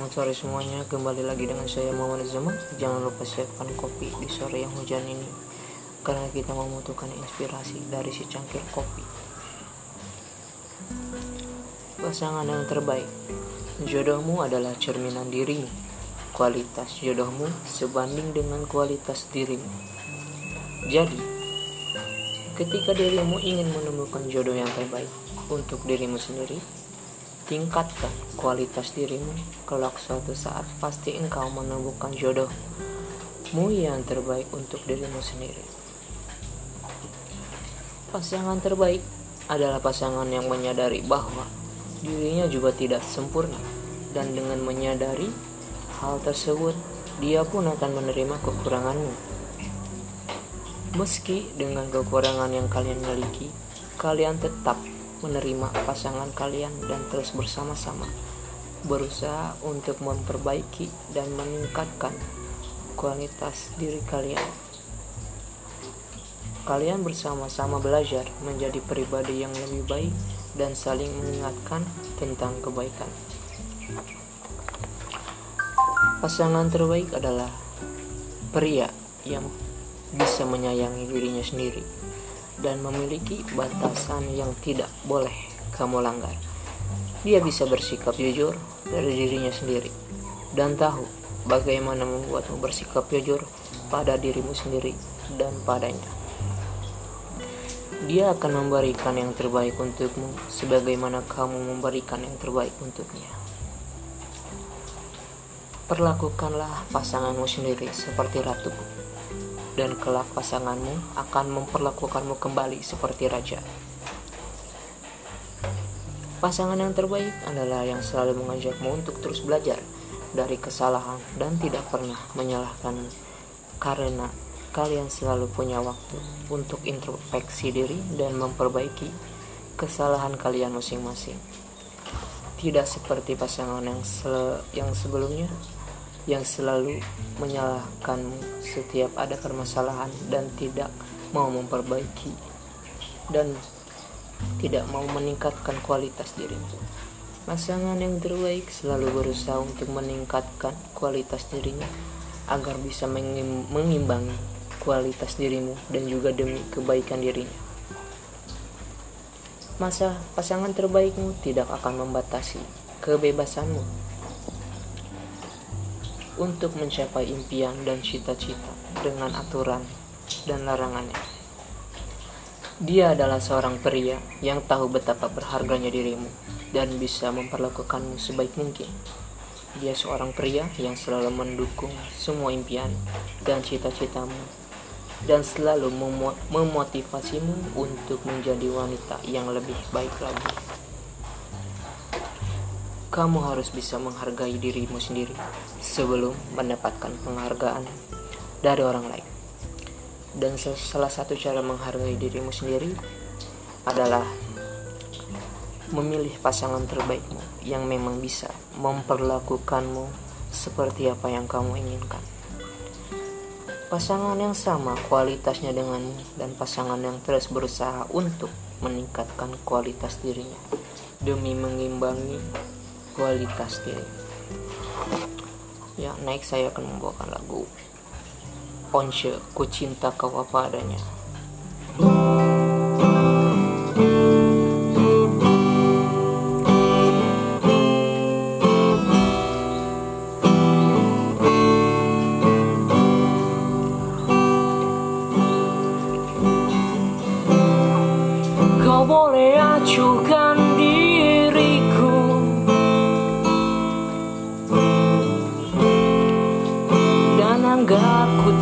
Selamat sore semuanya, kembali lagi dengan saya Muhammad Zaman. Jangan lupa siapkan kopi di sore yang hujan ini Karena kita membutuhkan inspirasi dari si cangkir kopi. Pasangan yang terbaik. Jodohmu adalah cerminan dirimu. Kualitas jodohmu sebanding dengan kualitas dirimu. Jadi, ketika dirimu ingin menemukan jodoh yang terbaik untuk dirimu sendiri Tingkatkan kualitas dirimu, kelak suatu saat pasti engkau menemukan jodohmu yang terbaik untuk dirimu sendiri. Pasangan terbaik adalah pasangan yang menyadari bahwa dirinya juga tidak sempurna dan dengan menyadari hal tersebut, dia pun akan menerima kekuranganmu. Meski dengan kekurangan yang kalian miliki, kalian tetap menerima pasangan kalian dan terus bersama-sama berusaha untuk memperbaiki dan meningkatkan kualitas diri kalian. Kalian bersama-sama belajar menjadi pribadi yang lebih baik dan saling mengingatkan tentang kebaikan. Pasangan terbaik adalah pria yang bisa menyayangi dirinya sendiri dan memiliki batasan yang tidak boleh kamu langgar. Dia bisa bersikap jujur dari dirinya sendiri dan tahu bagaimana membuatmu bersikap jujur pada dirimu sendiri dan padanya. Dia akan memberikan yang terbaik untukmu sebagaimana kamu memberikan yang terbaik untuknya. Perlakukanlah pasanganmu sendiri seperti ratu dan kelak pasanganmu akan memperlakukanmu kembali seperti raja. Pasangan yang terbaik adalah yang selalu mengajakmu untuk terus belajar dari kesalahan dan tidak pernah menyalahkanmu karena kalian selalu punya waktu untuk introspeksi diri dan memperbaiki kesalahan kalian masing-masing. Tidak seperti pasangan yang, se yang sebelumnya yang selalu menyalahkanmu setiap ada permasalahan dan tidak mau memperbaiki dan tidak mau meningkatkan kualitas dirimu. Pasangan yang terbaik selalu berusaha untuk meningkatkan kualitas dirinya agar bisa mengimbangi kualitas dirimu dan juga demi kebaikan dirinya. Masa pasangan terbaikmu tidak akan membatasi kebebasanmu untuk mencapai impian dan cita-cita dengan aturan dan larangannya. Dia adalah seorang pria yang tahu betapa berharganya dirimu dan bisa memperlakukanmu sebaik mungkin. Dia seorang pria yang selalu mendukung semua impian dan cita-citamu dan selalu memotivasimu untuk menjadi wanita yang lebih baik lagi. Kamu harus bisa menghargai dirimu sendiri sebelum mendapatkan penghargaan dari orang lain. Dan salah satu cara menghargai dirimu sendiri adalah memilih pasangan terbaikmu yang memang bisa memperlakukanmu seperti apa yang kamu inginkan. Pasangan yang sama kualitasnya denganmu dan pasangan yang terus berusaha untuk meningkatkan kualitas dirinya demi mengimbangi kualitas diri. Ya next saya akan membawakan lagu Once ku cinta kau apa adanya. Kau boleh acuhkan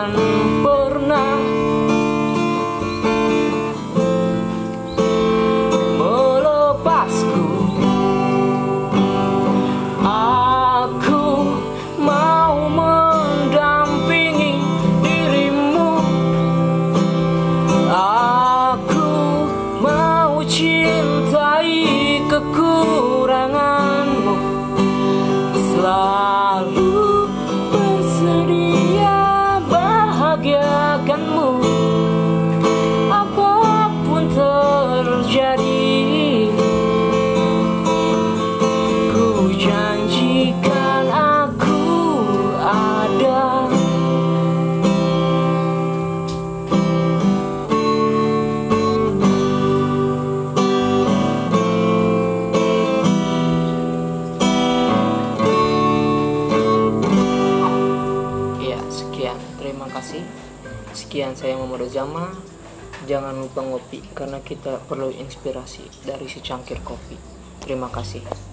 tanpa Sekian saya Muhammad Zama. Jangan lupa ngopi karena kita perlu inspirasi dari secangkir kopi. Terima kasih.